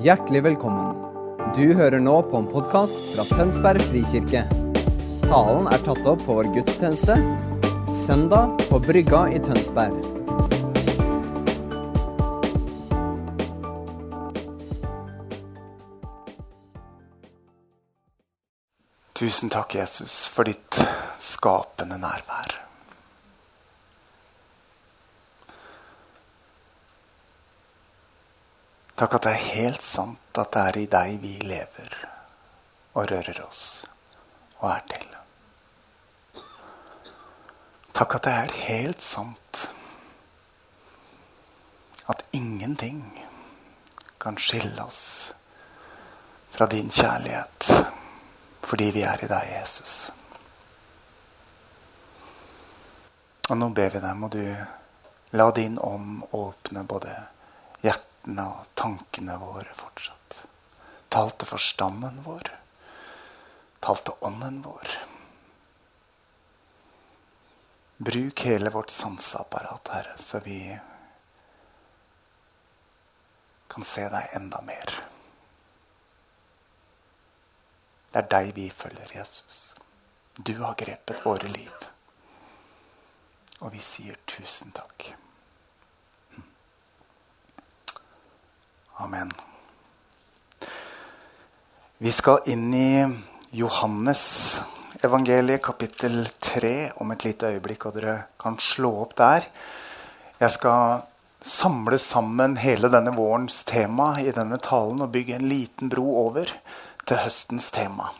Hjertelig velkommen. Du hører nå på en podkast fra Tønsberg frikirke. Talen er tatt opp på vår gudstjeneste søndag på Brygga i Tønsberg. Tusen takk, Jesus, for ditt skapende nærvær. Takk at det er helt sant at det er i deg vi lever og rører oss og er til. Takk at det er helt sant at ingenting kan skille oss fra din kjærlighet fordi vi er i deg, Jesus. Og nå ber vi deg, må du la din ånd åpne både hjertene og tankene våre fortsatt. Tal til forstanden vår. Tal til ånden vår. Bruk hele vårt sanseapparat, Herre, så vi kan se deg enda mer. Det er deg vi følger, Jesus. Du har grepet våre liv. Og vi sier tusen takk. Amen. Vi skal inn i Johannes evangeliet kapittel 3 om et lite øyeblikk, og dere kan slå opp der. Jeg skal samle sammen hele denne vårens tema i denne talen og bygge en liten bro over til høstens tema.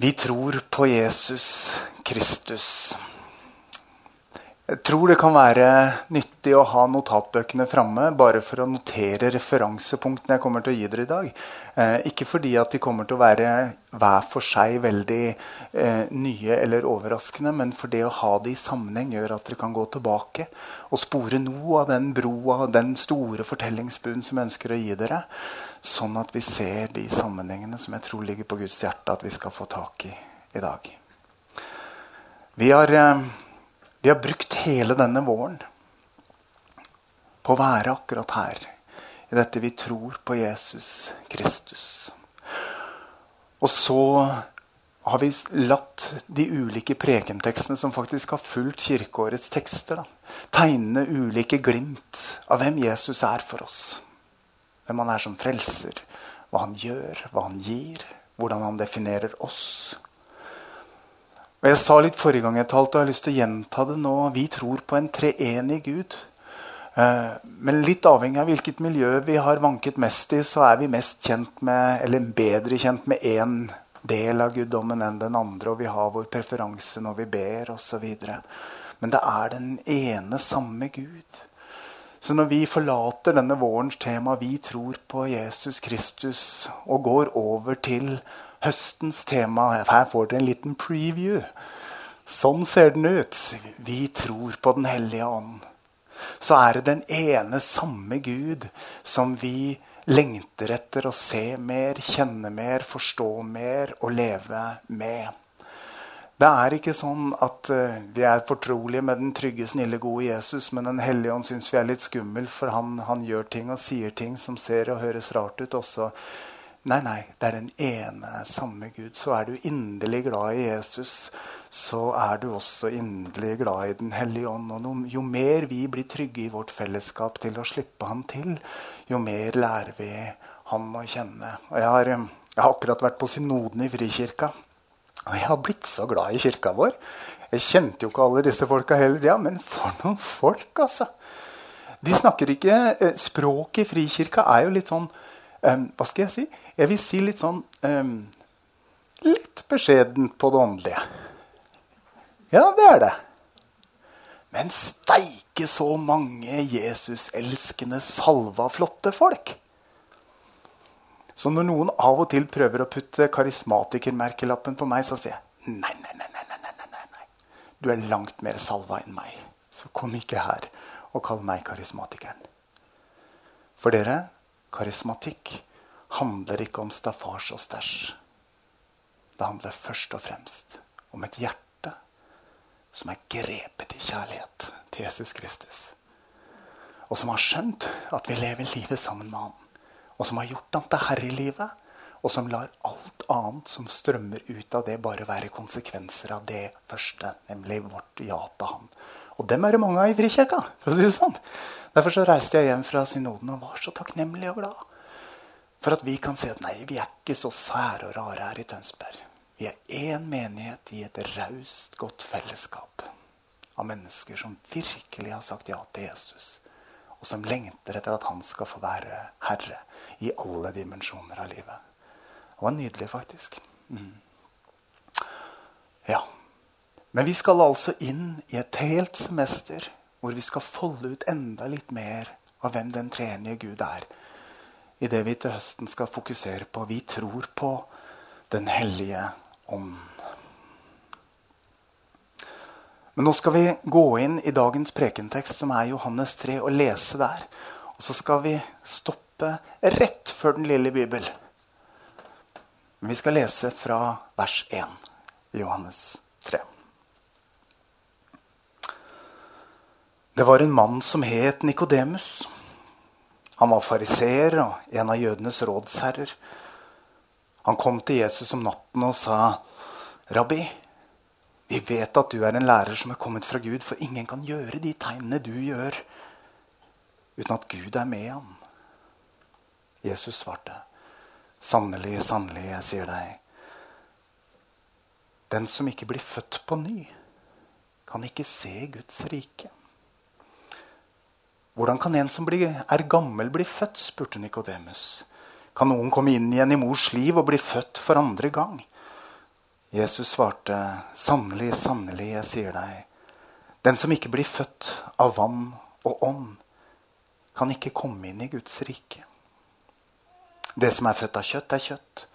Vi tror på Jesus Kristus. Jeg tror det kan være nyttig å ha notatbøkene framme bare for å notere referansepunktene jeg kommer til å gi dere i dag. Eh, ikke fordi at de kommer til å være hver for seg veldig eh, nye eller overraskende, men for det å ha det i sammenheng gjør at dere kan gå tilbake og spore noe av den broa, den store fortellingsbuen som jeg ønsker å gi dere. Sånn at vi ser de sammenhengene som jeg tror ligger på Guds hjerte at vi skal få tak i i dag. Vi har... Eh, vi har brukt hele denne våren på å være akkurat her. I dette vi tror på Jesus Kristus. Og så har vi latt de ulike prekentekstene som faktisk har fulgt kirkeårets tekster, da, tegne ulike glimt av hvem Jesus er for oss. Hvem han er som frelser, hva han gjør, hva han gir, hvordan han definerer oss. Og Jeg sa litt forrige gang jeg talte, og jeg har lyst til å gjenta det nå. Vi tror på en treenig Gud. Eh, men litt avhengig av hvilket miljø vi har vanket mest i, så er vi mest kjent med, eller bedre kjent med én del av guddommen enn den andre, og vi har vår preferanse når vi ber osv. Men det er den ene, samme Gud. Så når vi forlater denne vårens tema, vi tror på Jesus Kristus, og går over til høstens tema. Her får dere en liten preview. Sånn ser den ut. Vi tror på Den hellige ånd. Så er det den ene samme Gud som vi lengter etter å se mer, kjenne mer, forstå mer og leve med. Det er ikke sånn at uh, vi er fortrolige med den trygge, snille, gode Jesus, men Den hellige ånd syns vi er litt skummel, for han, han, gjør ting og sier ting som ser og høres rart ut også Nei, nei, det er den ene samme Gud. Så er du inderlig glad i Jesus, så er du også inderlig glad i Den hellige ånd. Og jo mer vi blir trygge i vårt fellesskap til å slippe han til, jo mer lærer vi han å kjenne. Og jeg har, jeg har akkurat vært på synoden i Frikirka. Og jeg har blitt så glad i kirka vår. Jeg kjente jo ikke alle disse folka hele tida, men for noen folk, altså! De snakker ikke eh, Språket i Frikirka er jo litt sånn um, Hva skal jeg si? Jeg vil si litt sånn um, Litt beskjedent på det åndelige. Ja, det er det. Men steike så mange Jesus-elskende, salva, flotte folk. Så når noen av og til prøver å putte karismatikermerkelappen på meg, så sier jeg nei, nei, nei, nei, nei, nei, nei. Du er langt mer salva enn meg. Så kom ikke her og kall meg karismatikeren. For dere, karismatikk handler ikke om staffasje og stæsj. Det handler først og fremst om et hjerte som er grepet i kjærlighet til Jesus Kristus. og som har skjønt at vi lever livet sammen med han. Og som har gjort han til herre i livet. Og som lar alt annet som strømmer ut av det, bare være konsekvenser av det første, nemlig vårt ja til han. Og dem er det mange av i Frikirka. for å si det sånn. Derfor så reiste jeg hjem fra synoden og var så takknemlig og glad. For at vi kan si at nei, vi er ikke så sære og rare her i Tønsberg. Vi er én menighet i et raust, godt fellesskap av mennesker som virkelig har sagt ja til Jesus og som lengter etter at han skal få være herre i alle dimensjoner av livet. Det var nydelig, faktisk. Mm. Ja. Men vi skal altså inn i et helt semester hvor vi skal folde ut enda litt mer av hvem den tredje Gud er. I det vi til høsten skal fokusere på. Vi tror på Den hellige ånd. Men nå skal vi gå inn i dagens prekentekst, som er Johannes 3, og lese der. Og så skal vi stoppe rett før den lille bibel. Men vi skal lese fra vers 1 i Johannes 3. Det var en mann som het Nikodemus. Han var fariseer og en av jødenes rådsherrer. Han kom til Jesus om natten og sa, 'Rabbi, vi vet at du er en lærer som er kommet fra Gud, for ingen kan gjøre de tegnene du gjør, uten at Gud er med ham. Jesus svarte, sannelig, sannelig, jeg sier deg, den som ikke blir født på ny, kan ikke se Guds rike. Hvordan kan en som er gammel, bli født? spurte Nikodemus. Kan noen komme inn igjen i mors liv og bli født for andre gang? Jesus svarte, 'Sannelig, sannelig, jeg sier deg:" Den som ikke blir født av vann og ånd, kan ikke komme inn i Guds rike. Det som er født av kjøtt, er kjøtt.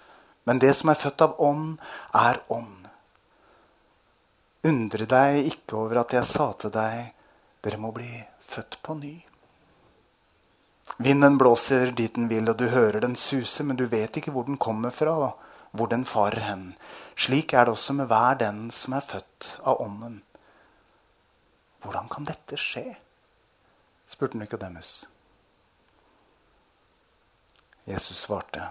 Men det som er født av ånd, er ånd. Undre deg ikke over at jeg sa til deg, dere må bli født på ny. Vinden blåser dit den vil, og du hører den suse, men du vet ikke hvor den kommer fra og hvor den farer hen. Slik er det også med hver den som er født av Ånden. Hvordan kan dette skje? spurte Nikodemus. Jesus svarte,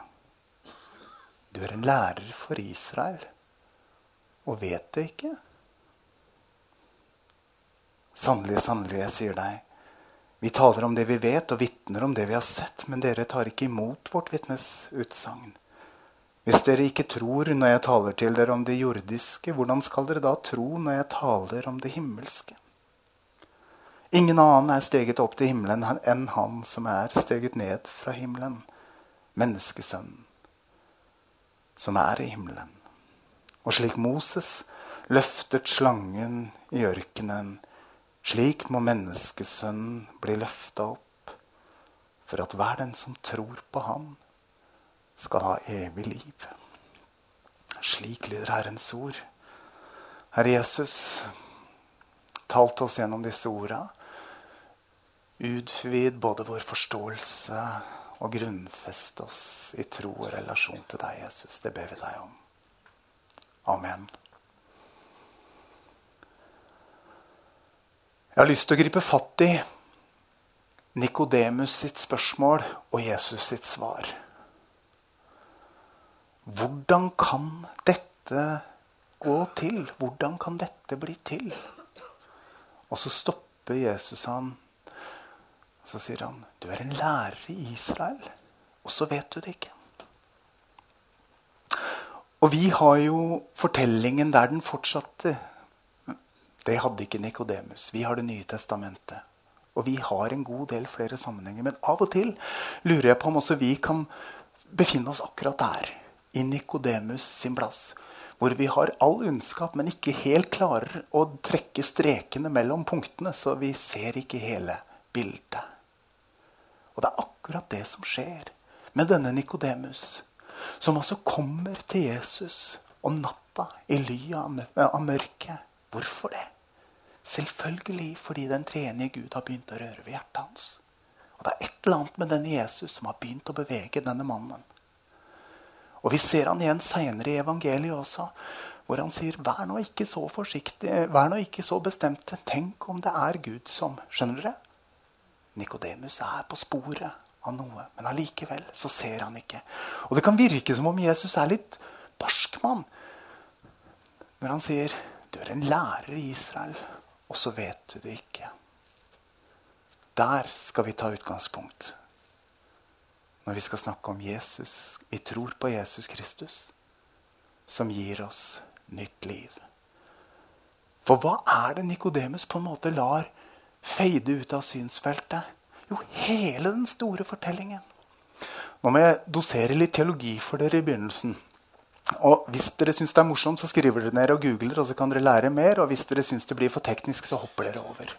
Du er en lærer for Israel og vet det ikke? Sannelig, sannelig, jeg sier deg, vi taler om det vi vet, og vitner om det vi har sett, men dere tar ikke imot vårt vitnes utsagn. Hvis dere ikke tror når jeg taler til dere om det jordiske, hvordan skal dere da tro når jeg taler om det himmelske? Ingen annen er steget opp til himmelen enn han som er steget ned fra himmelen, menneskesønnen, som er i himmelen. Og slik Moses løftet slangen i ørkenen, slik må menneskesønnen bli løfta opp, for at hver den som tror på ham, skal ha evig liv. Slik lyder Herrens ord. Herre Jesus, talte oss gjennom disse orda. Utvid både vår forståelse og grunnfest oss i tro og relasjon til deg, Jesus. Det ber vi deg om. Amen. Jeg har lyst til å gripe fatt i Nikodemus sitt spørsmål og Jesus sitt svar. Hvordan kan dette gå til? Hvordan kan dette bli til? Og så stopper Jesus han. Så sier han, 'Du er en lærer i Israel, og så vet du det ikke.' Og vi har jo fortellingen der den fortsatte. Det hadde ikke Nikodemus. Vi har Det nye testamentet. Og vi har en god del flere sammenhenger. Men av og til lurer jeg på om også vi kan befinne oss akkurat der i Nikodemus sin plass. Hvor vi har all unnskap, men ikke helt klarer å trekke strekene mellom punktene. Så vi ser ikke hele bildet. Og det er akkurat det som skjer med denne Nikodemus. Som altså kommer til Jesus om natta i ly av mørket. Hvorfor det? Selvfølgelig fordi den tredje Gud har begynt å røre ved hjertet hans. Og det er et eller annet med denne Jesus som har begynt å bevege denne mannen. Og vi ser han igjen seinere i evangeliet også, hvor han sier vær nå ikke så forsiktig, vær nå ikke så bestemte. Tenk om det er Gud som Skjønner dere? Nikodemus er på sporet av noe, men allikevel så ser han ikke. Og det kan virke som om Jesus er litt barsk mann når han sier du er en lærer i Israel, og så vet du det ikke. Der skal vi ta utgangspunkt når vi skal snakke om Jesus. Vi tror på Jesus Kristus, som gir oss nytt liv. For hva er det Nikodemus på en måte lar feide ut av synsfeltet? Jo, hele den store fortellingen. Nå må jeg dosere litt teologi for dere i begynnelsen. Og Hvis dere syns det er morsomt, så skriver dere ned og googler. og så kan dere lære mer, og Hvis dere syns det blir for teknisk, så hopper dere over.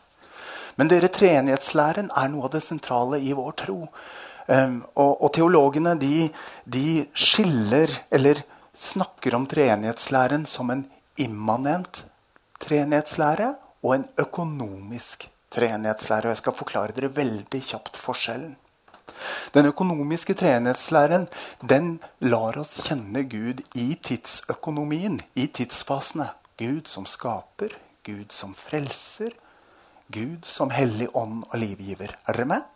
Men dere treenighetslæren er noe av det sentrale i vår tro. Um, og, og, teologene de, de, skiller, eller snakker om treenighetslæren som en immanent treenighetslære og en økonomisk treenighetslære. Og jeg skal forklare dere veldig kjapt forskjellen. Den økonomiske treenighetslæren den lar oss kjenne Gud i tidsøkonomien, i tidsfasene. Gud som skaper, Gud som frelser, Gud som hellig ånd og livgiver. Er dere med?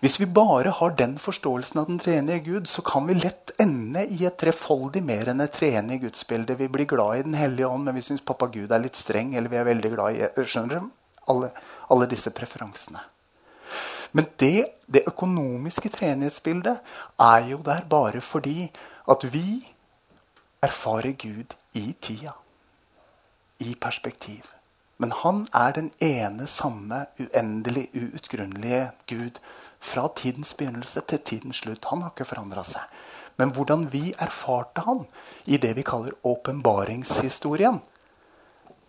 Hvis vi bare har den forståelsen av den treenige Gud, så kan vi lett ende i et trefoldig mer enn et treenig gudsbilde. Vi blir glad i Den hellige ånd, men vi syns pappa Gud er litt streng. Eller vi er veldig glad i Skjønner dere? Alle, alle disse preferansene. Men det, det økonomiske treenighetsbildet er jo der bare fordi at vi erfarer Gud i tida. I perspektiv. Men han er den ene samme uendelig uutgrunnelige Gud fra tidens begynnelse til tidens slutt. Han har ikke forandra seg. Men hvordan vi erfarte han i det vi kaller åpenbaringshistorien,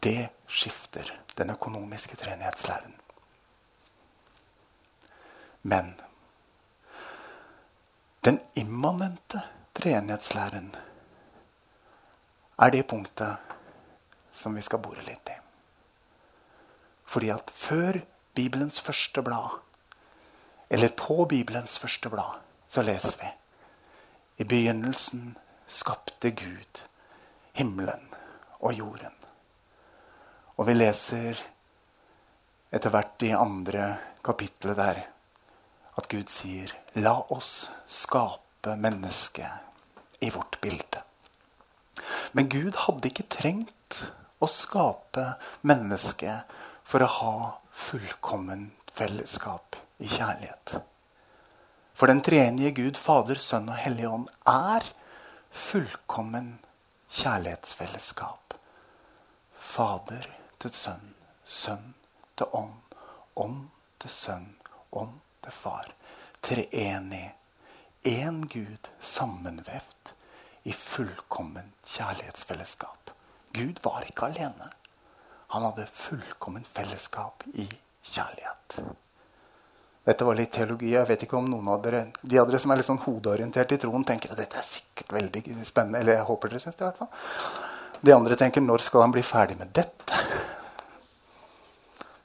det skifter den økonomiske treenighetslæren. Men den immanente treenighetslæren er det punktet som vi skal bore litt i. Fordi at før Bibelens første blad, eller på Bibelens første blad, så leser vi I begynnelsen skapte Gud himmelen og jorden. Og vi leser etter hvert i andre kapitlet der at Gud sier 'La oss skape mennesket i vårt bilde'. Men Gud hadde ikke trengt å skape mennesket for å ha fullkommen fellesskap i kjærlighet. For den treenige Gud, Fader, Sønn og Hellige Ånd er fullkommen kjærlighetsfellesskap. Fader til sønn, sønn til ånd, ånd til sønn, ånd til far. Treenig. Én Gud sammenvevd i fullkomment kjærlighetsfellesskap. Gud var ikke alene. Han hadde fullkomment fellesskap i kjærlighet. Dette var litt teologi. Jeg vet ikke om noen av dere de av dere som er litt sånn hodeorientert i troen, tenker at dette er sikkert veldig spennende. Eller jeg håper dere syns det. i hvert fall. De andre tenker når skal han bli ferdig med dette?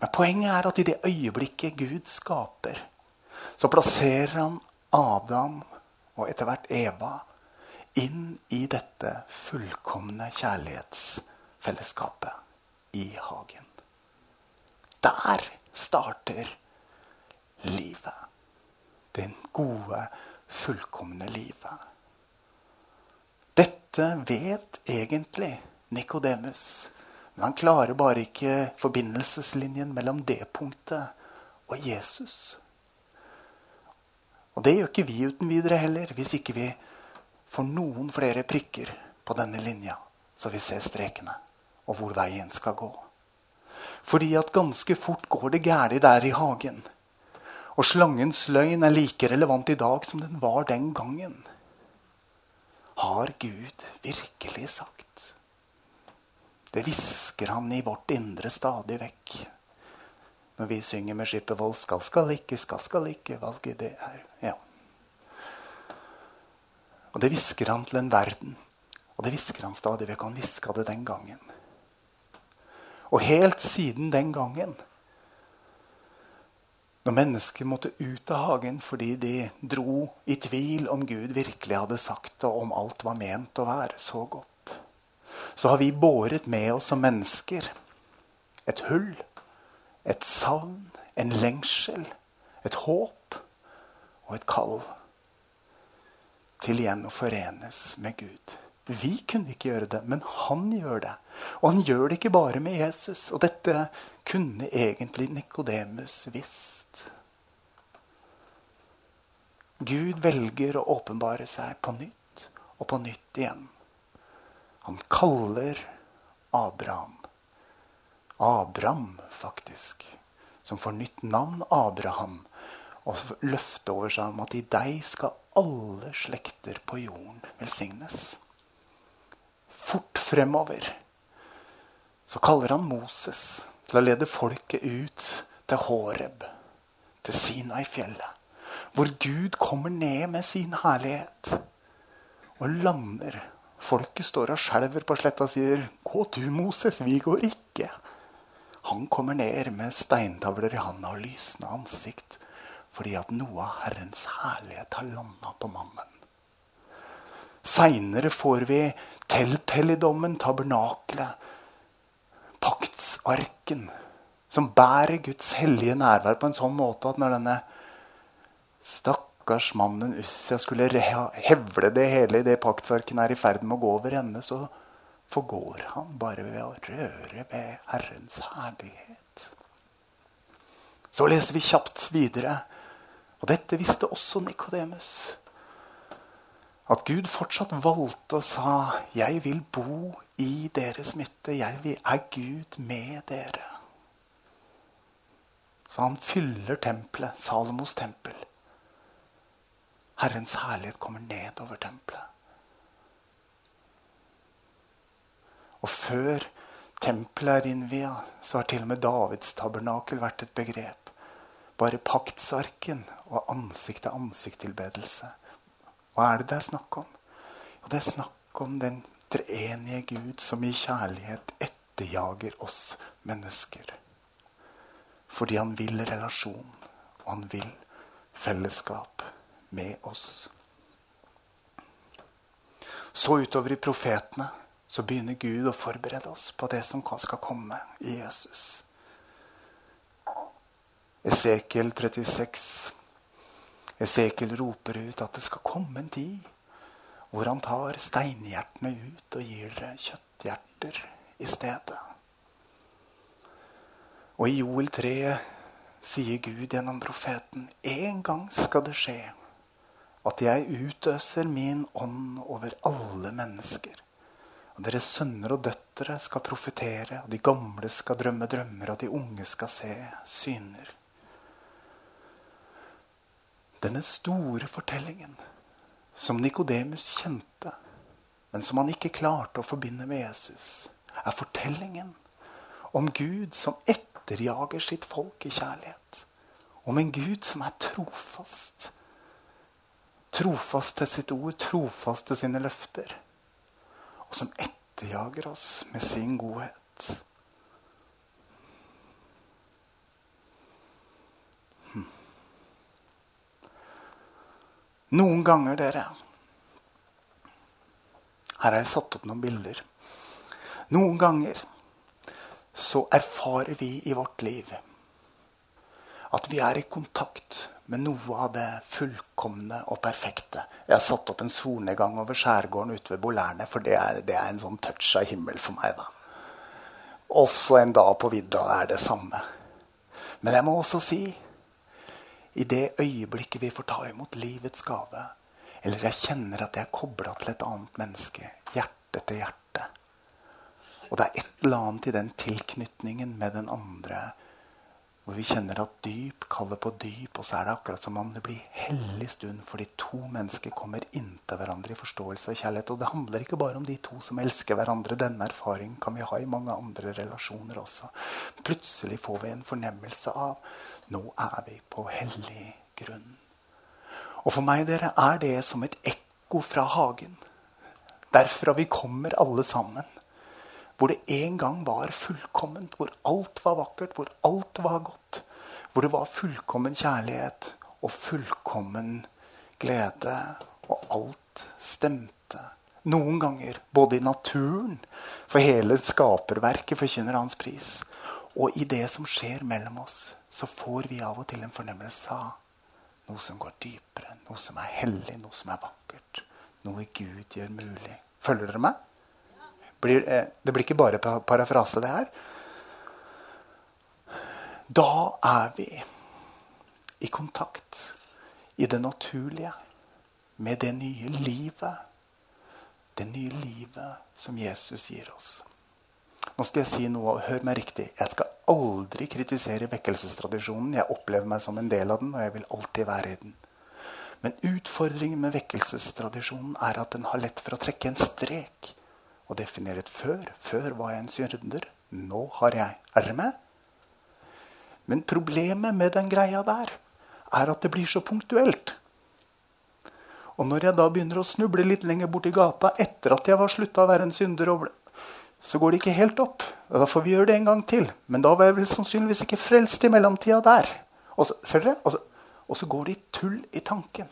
Men poenget er at i det øyeblikket Gud skaper, så plasserer han Adam og etter hvert Eva inn i dette fullkomne kjærlighetsfellesskapet i hagen. Der starter livet. Det gode, fullkomne livet. Dette vet egentlig Nikodemus. Men han klarer bare ikke forbindelseslinjen mellom det punktet og Jesus. Og det gjør ikke vi uten videre heller, hvis ikke vi får noen flere prikker på denne linja, så vi ser strekene og hvor veien skal gå. Fordi at ganske fort går det gæli der i hagen. Og slangens løgn er like relevant i dag som den var den gangen. Har Gud virkelig sagt? Det hvisker han i vårt indre stadig vekk. Når vi synger med Skippervold 'Skal, skal ikke, skal, skal ikke', valget det er Ja. Og det hvisker han til en verden. Og det hvisker han stadig vekk. Han hviska det den gangen. Og helt siden den gangen, når mennesker måtte ut av hagen fordi de dro i tvil om Gud virkelig hadde sagt og om alt var ment å være så godt, så har vi båret med oss som mennesker et hull et savn, en lengsel Et håp og et kall til igjen å forenes med Gud. Vi kunne ikke gjøre det, men han gjør det. Og han gjør det ikke bare med Jesus. Og dette kunne egentlig Nikodemus visst. Gud velger å åpenbare seg på nytt og på nytt igjen. Han kaller Abraham. Abraham, faktisk. Som får nytt navn Abraham. Og løfte over seg om at i deg skal alle slekter på jorden velsignes. Fort fremover så kaller han Moses til å lede folket ut til Horeb, til Sinai-fjellet. Hvor Gud kommer ned med sin herlighet og lander. Folket står og skjelver på sletta og sier, 'Gå du, Moses, vi går ikke.' Han kommer ned med steintavler i handa og lysende ansikt fordi at noe av Herrens herlighet har landa på mannen. Seinere får vi telthelligdommen, tabernakelet, paktsarken, som bærer Guds hellige nærvær på en sånn måte at når denne stakkars mannen Ussia skulle hevle det hele i det paktsarken er i ferd med å gå over ende, så forgår han bare ved å røre ved Herrens herlighet. Så leser vi kjapt videre og dette visste også Nikodemus. At Gud fortsatt valgte og sa 'Jeg vil bo i deres midte. Jeg er Gud med dere'. Så han fyller tempelet, Salomos tempel. Herrens herlighet kommer ned over tempelet. Og før tempelet er innvia, så har til og med Davids tabernakel vært et begrep. Bare paktsarken og ansikt-til-ansikt-tilbedelse. Hva er det det er snakk om? Og det er snakk om den treenige Gud som i kjærlighet etterjager oss mennesker. Fordi han vil relasjon, og han vil fellesskap med oss. Så utover i profetene så begynner Gud å forberede oss på det som skal komme i Jesus. Esekiel 36. Esekiel roper ut at det skal komme en tid hvor han tar steinhjertene ut og gir dere kjøtthjerter i stedet. Og i Joel 3 sier Gud gjennom profeten en gang skal det skje at jeg utøser min ånd over alle mennesker. Og deres sønner og døtre skal profetere, og de gamle skal drømme drømmer, og de unge skal se syner. Denne store fortellingen som Nikodemus kjente, men som han ikke klarte å forbinde med Jesus, er fortellingen om Gud som etterjager sitt folk i kjærlighet. Om en Gud som er trofast. Trofast til sitt ord, trofast til sine løfter. Som etterjager oss med sin godhet. Noen ganger, dere Her har jeg satt opp noen bilder. Noen ganger så erfarer vi i vårt liv at vi er i kontakt med noe av det fullkomne og perfekte. Jeg har satt opp en solnedgang over skjærgården ute ved Bolærne, for det er, det er, en sånn touch av himmel for meg. da. Også en dag på vidda er det samme. Men jeg må også si i det øyeblikket vi får ta imot livets gave, eller jeg kjenner at jeg er kobla til et annet menneske, hjerte til hjerte. Og det er et eller annet i den tilknytningen med den andre hvor vi kjenner at dyp kaller på dyp, og så er det akkurat som om det blir hellig stund fordi to mennesker kommer inntil hverandre i forståelse og kjærlighet. Og det handler ikke bare om de to som elsker hverandre. Denne erfaringen kan vi ha i mange andre relasjoner også. Plutselig får vi en fornemmelse av nå er vi på hellig grunn. Og for meg dere, er det som et ekko fra hagen. Derfra vi kommer alle sammen. Hvor det en gang var fullkomment, hvor alt var vakkert, hvor alt var godt. Hvor det var fullkommen kjærlighet og fullkommen glede, og alt stemte. Noen ganger både i naturen, for hele skaperverket forkynner hans pris, Og i det som skjer mellom oss, så får vi av og til en fornemmelse av noe som går dypere, noe som er hellig, noe som er vakkert. Noe Gud gjør mulig. Følger dere meg? Blir, eh, det blir ikke bare parafrase, det her. Da er vi i kontakt i det naturlige med det nye livet. Det nye livet som Jesus gir oss. Nå skal jeg si noe, hør meg riktig. Jeg skal aldri kritisere vekkelsestradisjonen. Jeg opplever meg som en del av den, og jeg vil alltid være i den. Men utfordringen med vekkelsestradisjonen er at den har lett for å trekke en strek og definere et før. Før var jeg en synder. Nå har jeg Er dere med? Men problemet med den greia der er at det blir så punktuelt. Og når jeg da begynner å snuble litt lenger borti gata etter at jeg var slutta å være en synder, så går det ikke helt opp. Og da får vi gjøre det en gang til. Men da var jeg vel sannsynligvis ikke frelst i mellomtida der. Og så, ser dere? Og så, og så går det i tull i tanken.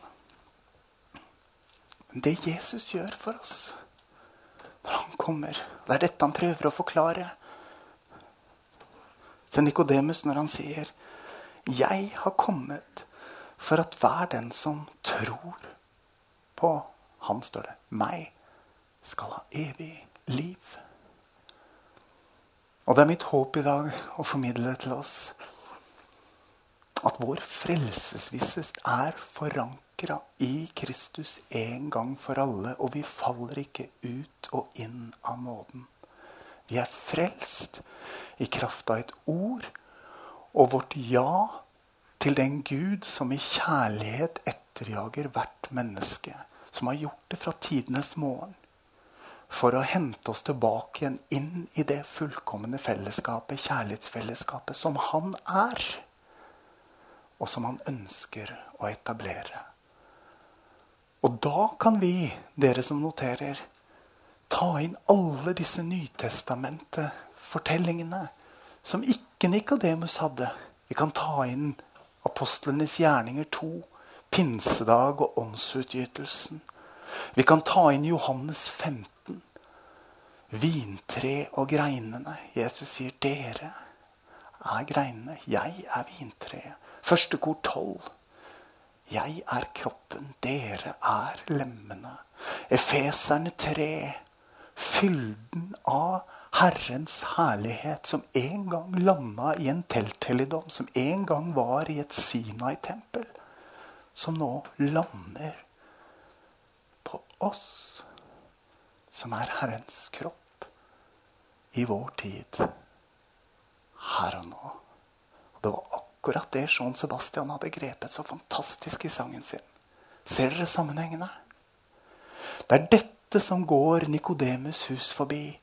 Men det Jesus gjør for oss når han kommer Det er dette han prøver å forklare til Nikodemus når han sier 'Jeg har kommet for at hver den som tror på Han, står det, meg, skal ha evig liv'. Og det er mitt håp i dag å formidle det til oss at vår frelsesvisse er forankra i Kristus en gang for alle, og vi faller ikke ut og inn av nåden. Vi er frelst i kraft av et ord og vårt ja til den Gud som i kjærlighet etterjager hvert menneske, som har gjort det fra tidenes morgen for å hente oss tilbake igjen inn i det fullkomne fellesskapet, kjærlighetsfellesskapet, som han er. Og som han ønsker å etablere. Og da kan vi, dere som noterer, ta inn alle disse Nytestamentet-fortellingene som ikke Nikodemus hadde. Vi kan ta inn apostlenes gjerninger 2, pinsedag og åndsutgytelsen. Vi kan ta inn Johannes 15 vintre og greinene. Jesus sier 'dere er greinene, jeg er vintreet'. Første kor tolv. Jeg er kroppen, dere er lemmene. Efeserne tre. Fylden av Herrens herlighet som en gang landa i en telthelligdom, som en gang var i et Sinai-tempel, som nå lander på oss, som er Herrens kropp i vår tid. Her og nå. Og det var akkurat det Jean Sebastian hadde grepet så fantastisk i sangen sin. Ser dere sammenhengene? Det er dette som går Nikodemus hus forbi,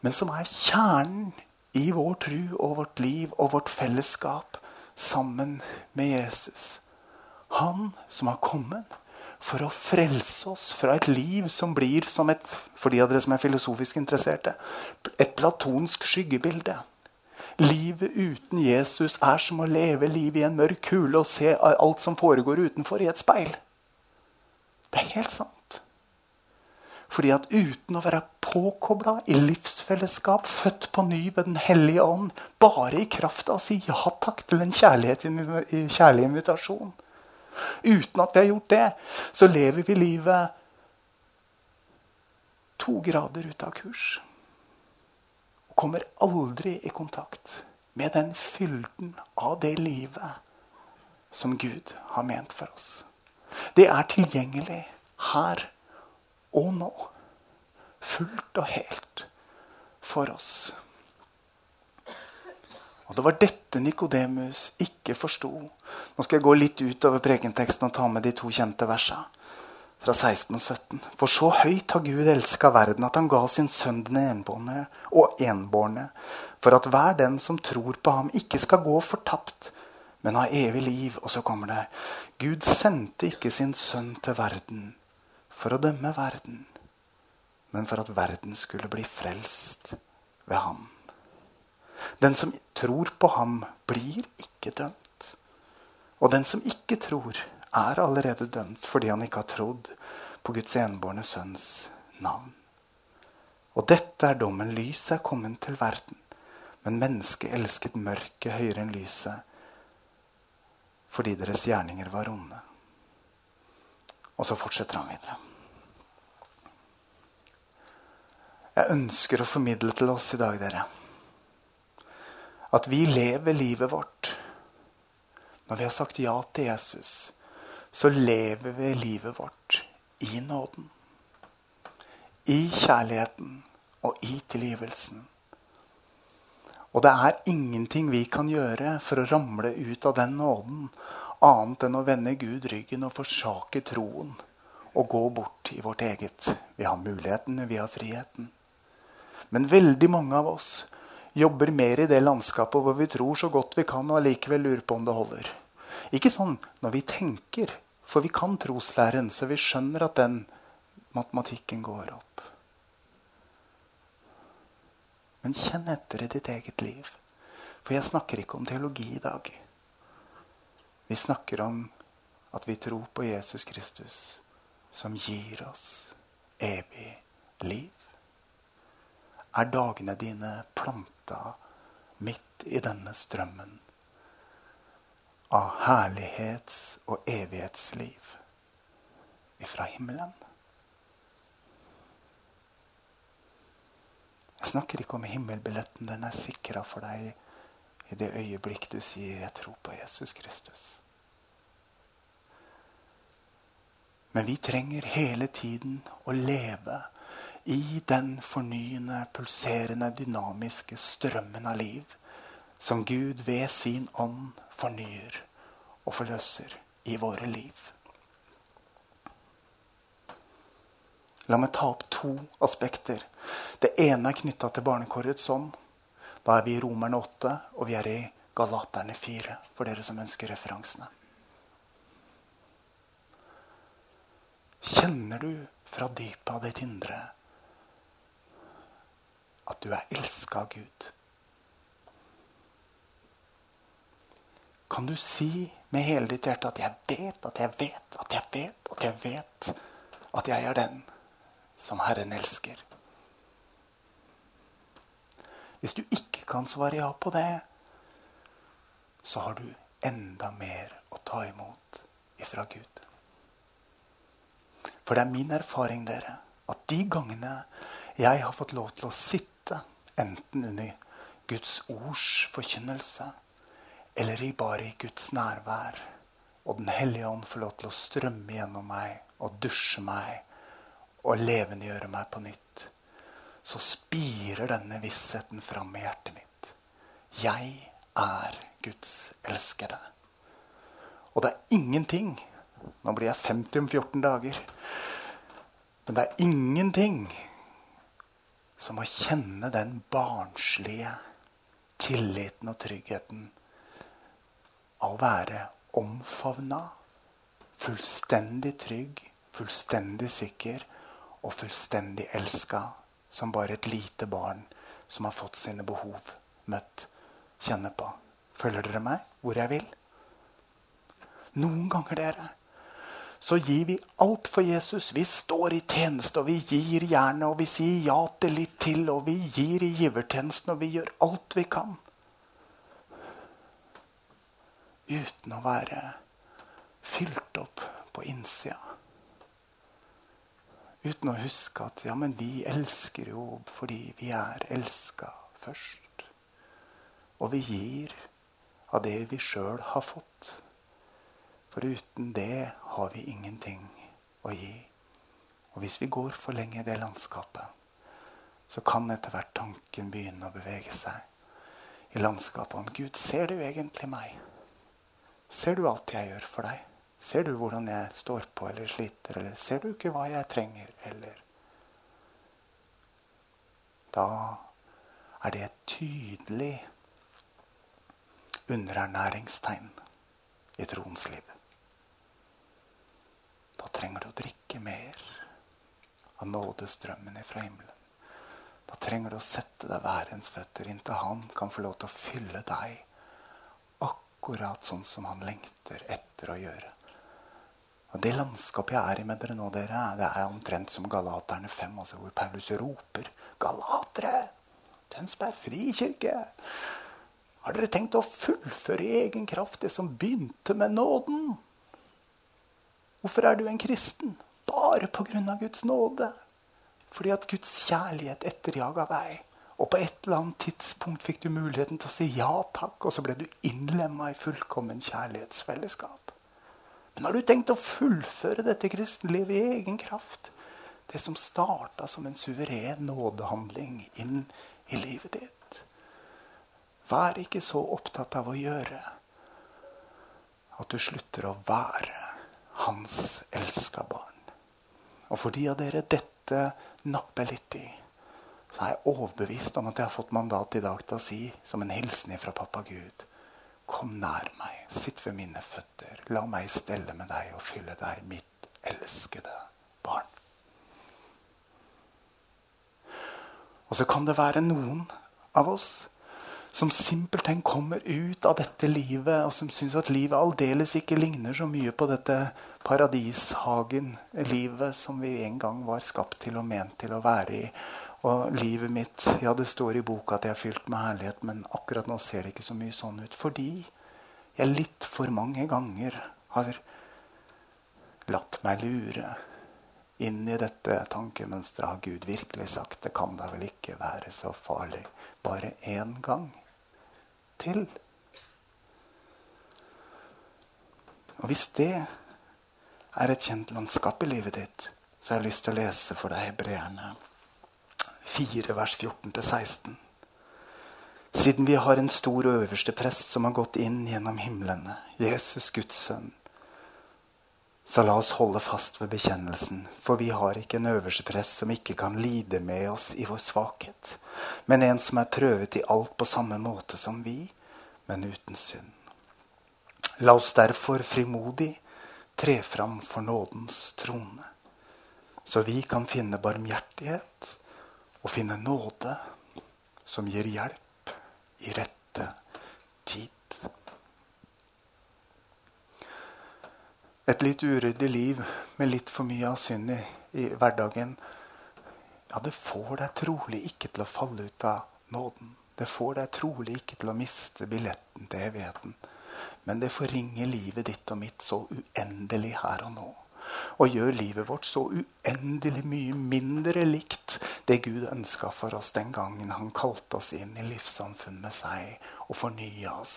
men som er kjernen i vår tru og vårt liv og vårt fellesskap sammen med Jesus. Han som har kommet for å frelse oss fra et liv som blir som et for de av dere som er filosofisk interesserte, et platonsk skyggebilde. Livet uten Jesus er som å leve livet i en mørk kule og se alt som foregår utenfor, i et speil. Det er helt sant. Fordi at uten å være påkobla i livsfellesskap, født på ny ved Den hellige ånd, bare i kraft av å si ja takk til en kjærlig invitasjon, Uten at vi har gjort det, så lever vi livet to grader ut av kurs. Kommer aldri i kontakt med den fylden av det livet som Gud har ment for oss. Det er tilgjengelig her og nå. Fullt og helt for oss. Og Det var dette Nikodemus ikke forsto. Nå skal jeg gå litt utover prekenteksten og ta med de to kjente versene. Fra 16 og 17. For så høyt har Gud elska verden at han ga sin sønn den enbårne og enbårne, for at hver den som tror på ham, ikke skal gå fortapt, men ha evig liv. Og så kommer det Gud sendte ikke sin sønn til verden for å dømme verden, men for at verden skulle bli frelst ved ham. Den som tror på ham, blir ikke dømt. Og den som ikke tror, er allerede dømt fordi han ikke har trodd på Guds enbårne sønns navn. Og dette er dommen. Lyset er kommet til verden. Men mennesket elsket mørket høyere enn lyset fordi deres gjerninger var onde. Og så fortsetter han videre. Jeg ønsker å formidle til oss i dag, dere, at vi lever livet vårt. Når vi har sagt ja til Jesus, så lever vi livet vårt i nåden. I kjærligheten og i tilgivelsen. Og det er ingenting vi kan gjøre for å ramle ut av den nåden, annet enn å vende Gud ryggen og forsake troen og gå bort i vårt eget. Vi har muligheten, vi har friheten. Men veldig mange av oss jobber mer i det landskapet hvor vi tror så godt vi kan, og allikevel lurer på om det holder. Ikke sånn når vi tenker, for vi kan troslæren, så vi skjønner at den matematikken går opp. Men kjenn etter i ditt eget liv. For jeg snakker ikke om teologi i dag. Vi snakker om at vi tror på Jesus Kristus, som gir oss evig liv. Er dagene dine planta midt i denne strømmen av herlighets- og evighetsliv ifra himmelen? Jeg snakker ikke om himmelbilletten. Den er sikra for deg i det øyeblikk du sier 'jeg tror på Jesus Kristus'. Men vi trenger hele tiden å leve i den fornyende, pulserende, dynamiske strømmen av liv som Gud ved sin ånd fornyer og forløser i våre liv. La meg ta opp to aspekter. Det ene er knytta til barnekårets ånd. Da er vi i Romerne 8, og vi er i Galaterne 4, for dere som ønsker referansene. Kjenner du fra dypet av ditt indre at du er elska av Gud? Kan du si med hele ditt hjerte at 'jeg vet, at jeg vet, at jeg vet', at jeg vet at jeg er den som Herren elsker. Hvis du ikke kan svare ja på det, så har du enda mer å ta imot ifra Gud. For det er min erfaring dere, at de gangene jeg har fått lov til å sitte enten under Guds ords forkynnelse eller bare i Guds nærvær, og Den hellige ånd får lov til å strømme gjennom meg og dusje meg og levendegjøre meg på nytt, så spirer denne vissheten fram i hjertet mitt. Jeg er Guds elskede. Og det er ingenting Nå blir jeg 50 om 14 dager. Men det er ingenting som å kjenne den barnslige tilliten og tryggheten av å være omfavna, fullstendig trygg, fullstendig sikker og fullstendig elska som bare et lite barn som har fått sine behov møtt, kjenner på. Følger dere meg hvor jeg vil? Noen ganger, dere, så gir vi alt for Jesus. Vi står i tjeneste, og vi gir gjerne, og vi sier ja til litt til, og vi gir i givertjenesten, og vi gjør alt vi kan. Uten å være fylt opp på innsida. Uten å huske at ja, men vi elsker jo fordi vi er elska først. Og vi gir av det vi sjøl har fått. For uten det har vi ingenting å gi. Og hvis vi går for lenge i det landskapet, så kan etter hvert tanken begynne å bevege seg i landskapet om Gud, ser du egentlig meg? Ser du alt jeg gjør for deg? Ser du hvordan jeg står på eller sliter, eller ser du ikke hva jeg trenger, eller Da er det et tydelig underernæringstegn i troens liv. Da trenger du å drikke mer av nådestrømmen fra himmelen. Da trenger du å sette deg ved Herrens føtter inntil Han kan få lov til å fylle deg akkurat sånn som Han lengter etter å gjøre. Og Det landskapet jeg er i med dere nå, dere, det er omtrent som Galaterne 5, altså hvor Paulus roper 'Galatere! Tønsberg frikirke. Har dere tenkt å fullføre i egen kraft det som begynte med nåden? Hvorfor er du en kristen? Bare pga. Guds nåde. Fordi at Guds kjærlighet etterjaga deg. Og på et eller annet tidspunkt fikk du muligheten til å si ja takk, og så ble du innlemma i fullkommen kjærlighetsfellesskap. Men har du tenkt å fullføre dette kristenlivet i egen kraft? Det som starta som en suveren nådehandling inn i livet ditt. Vær ikke så opptatt av å gjøre at du slutter å være hans elska barn. Og for de av dere dette napper litt i, så er jeg overbevist om at jeg har fått mandat i dag til å si, som en hilsen fra pappa Gud, kom nær meg, sitt ved mine føtter, la meg stelle med deg og fylle deg, mitt elskede barn. Og så kan det være noen av oss som simpelthen kommer ut av dette livet, og som syns at livet aldeles ikke ligner så mye på dette paradishagen, livet som vi en gang var skapt til og ment til å være i. Og livet mitt Ja, det står i boka at jeg er fylt med herlighet, men akkurat nå ser det ikke så mye sånn ut. Fordi jeg litt for mange ganger har latt meg lure inn i dette tankemønsteret. Har Gud virkelig sagt det kan da vel ikke være så farlig? Bare én gang til. Og hvis det er et kjent landskap i livet ditt, så har jeg lyst til å lese for deg hebreerne 4, vers 14-16. Siden vi har en stor øverste prest som har gått inn gjennom himlene, Jesus Guds sønn, så la oss holde fast ved bekjennelsen, for vi har ikke en øverste prest som ikke kan lide med oss i vår svakhet, men en som er prøvet i alt på samme måte som vi, men uten synd. La oss derfor frimodig tre fram for nådens trone, så vi kan finne barmhjertighet og finne nåde som gir hjelp i rette tid. Et litt uryddig liv med litt for mye av synd i, i hverdagen, ja, det får deg trolig ikke til å falle ut av nåden. Det får deg trolig ikke til å miste billetten til evigheten. Men det forringer livet ditt og mitt så uendelig her og nå. Og gjør livet vårt så uendelig mye mindre likt det Gud ønska for oss den gangen han kalte oss inn i livssamfunn med seg og fornya oss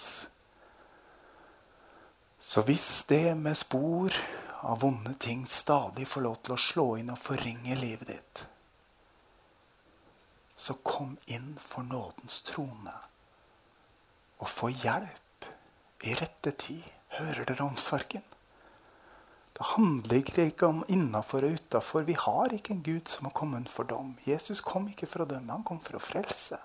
så hvis det med spor av vonde ting stadig får lov til å slå inn og forringe livet ditt, så kom inn for nådens trone og få hjelp i rette tid. Hører dere omsorgen? Handler ikke om innafor og utafor. Vi har ikke en Gud som har kommet for dom. Jesus kom ikke for å dømme, han kom for å frelse.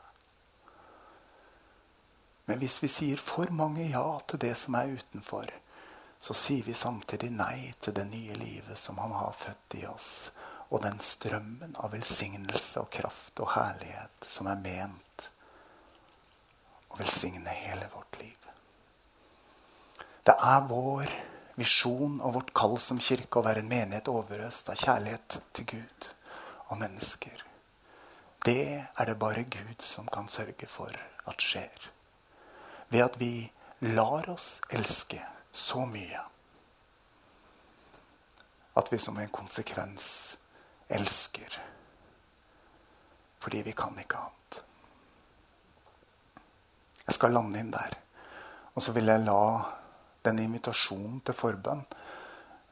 Men hvis vi sier for mange ja til det som er utenfor, så sier vi samtidig nei til det nye livet som han har født i oss, og den strømmen av velsignelse og kraft og herlighet som er ment å velsigne hele vårt liv. Det er vår visjon og vårt kall som kirke å være en menighet overøst av kjærlighet til Gud og mennesker. Det er det bare Gud som kan sørge for at skjer. Ved at vi lar oss elske så mye at vi som en konsekvens elsker. Fordi vi kan ikke annet. Jeg skal lande inn der. Og så vil jeg la den invitasjonen til forbønn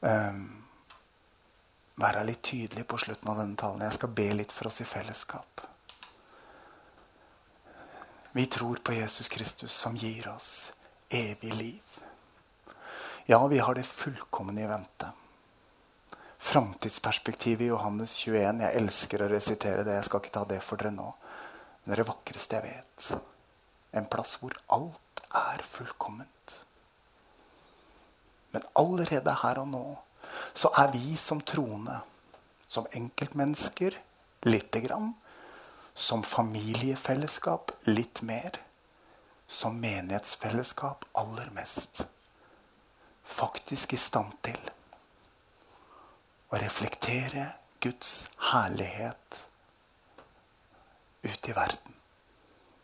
um, være litt tydelig på slutten av denne talen. Jeg skal be litt for oss i fellesskap. Vi tror på Jesus Kristus som gir oss evig liv. Ja, vi har det fullkomne i vente. Framtidsperspektivet i Johannes 21. Jeg elsker å resitere det. Jeg skal ikke ta det for dere nå. Men det er det vakreste jeg vet. En plass hvor alt er fullkomment. Men allerede her og nå så er vi som troende, som enkeltmennesker lite grann, som familiefellesskap litt mer, som menighetsfellesskap aller mest faktisk i stand til å reflektere Guds herlighet ut i verden.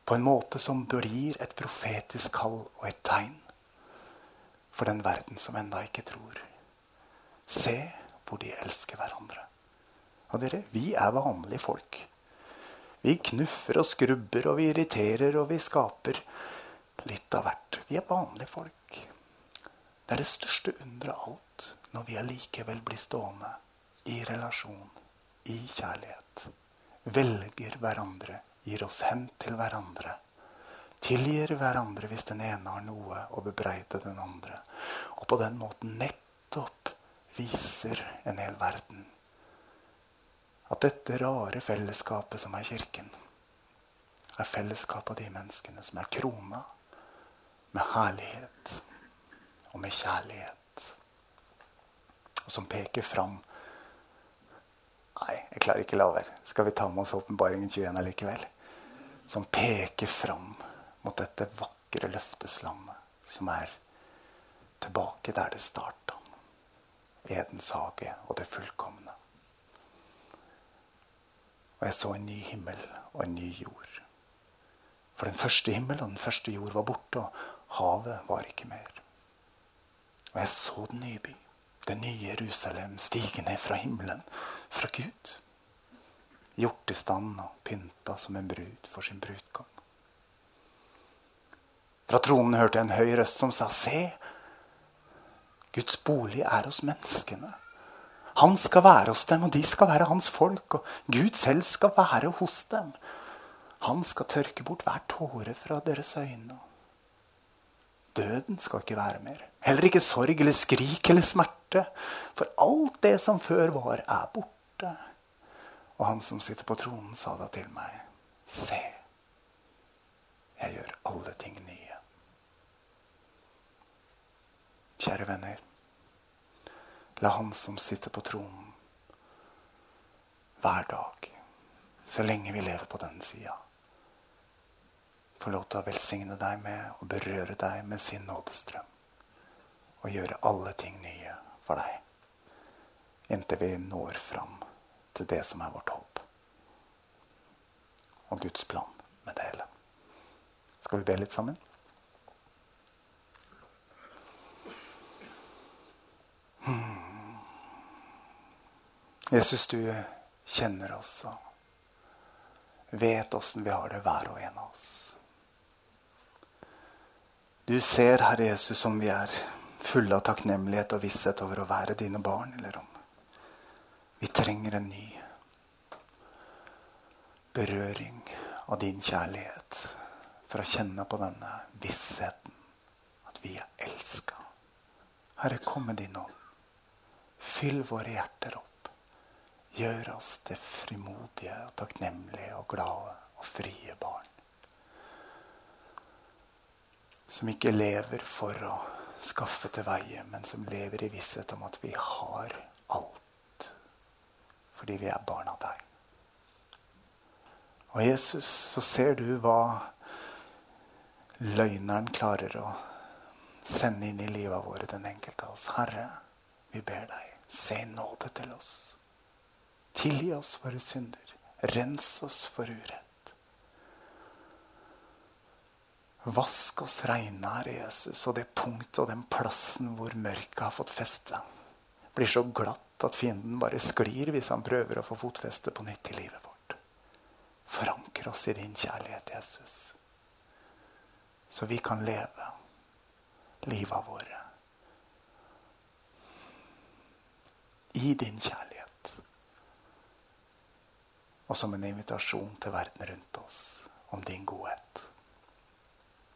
på en måte som blir et profetisk kall og et tegn for den verden som enda ikke tror. Se hvor de elsker hverandre. Og dere, vi er vanlige folk. Vi knuffer og skrubber, og vi irriterer, og vi skaper litt av hvert. Vi er vanlige folk. Det er det største underet av alt når vi allikevel blir stående i relasjon, i kjærlighet. Velger hverandre, gir oss hen til hverandre. Tilgir hverandre hvis den ene har noe å bebreide den andre. Og på den måten nettopp viser en hel verden at dette rare fellesskapet som er Kirken, er fellesskapet av de menneskene som er krona med herlighet og med kjærlighet. Og som peker fram Nei, jeg klarer ikke la være. Skal vi ta med oss åpenbaringen 21 allikevel? Som peker fram mot dette vakre løfteslandet som er tilbake der det starta. Edens hage og det fullkomne. Og jeg så en ny himmel og en ny jord. For den første himmel og den første jord var borte, og havet var ikke mer. Og jeg så den nye by, det nye Jerusalem, stige ned fra himmelen, fra Gud. Gjort i stand og pynta som en brud for sin brudgom. Fra tronen hørte jeg en høy røst som sa, Se, Guds bolig er hos menneskene. Han skal være hos dem, og de skal være hans folk. Og Gud selv skal være hos dem. Han skal tørke bort hver tåre fra deres øyne. Døden skal ikke være mer. Heller ikke sorg eller skrik eller smerte. For alt det som før var, er borte. Og han som sitter på tronen, sa da til meg, se, jeg gjør alle ting nye. Kjære venner. La Han som sitter på tronen, hver dag, så lenge vi lever på den sida, få lov til å velsigne deg med og berøre deg med sin nådestrøm. Og gjøre alle ting nye for deg. Inntil vi når fram til det som er vårt håp. Og Guds plan med det hele. Skal vi be litt sammen? Jesus, du kjenner oss og vet åssen vi har det, hver og en av oss. Du ser, Herre Jesus, om vi er fulle av takknemlighet og visshet over å være dine barn, eller om vi trenger en ny berøring av din kjærlighet for å kjenne på denne vissheten at vi er elska. Herre, kom med din ånd. Fyll våre hjerter opp. Gjør oss til frimodige, og takknemlige og glade og frie barn. Som ikke lever for å skaffe til veie, men som lever i visshet om at vi har alt. Fordi vi er barn av deg. Og Jesus, så ser du hva løgneren klarer å sende inn i livet våre, den enkelte av oss. Herre, vi ber deg, se nåde til oss. Tilgi oss våre synder. Rens oss for urett. Vask oss reine, Herre Jesus, og det punktet og den plassen hvor mørket har fått feste, blir så glatt at fienden bare sklir hvis han prøver å få fotfeste på nytt i livet vårt. Forankre oss i din kjærlighet, Jesus, så vi kan leve livet våre i din kjærlighet og som en invitasjon til verden rundt oss om din godhet.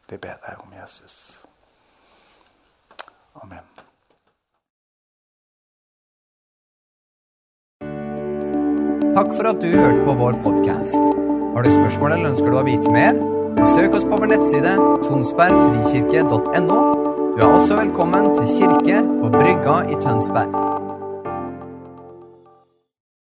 Det ber jeg om Jesus. Amen. Takk for at du hørte på vår podkast. Har du spørsmål eller ønsker du å vite mer? Søk oss på vår nettside tonsbergfrikirke.no. Du er også velkommen til kirke på Brygga i Tønsberg.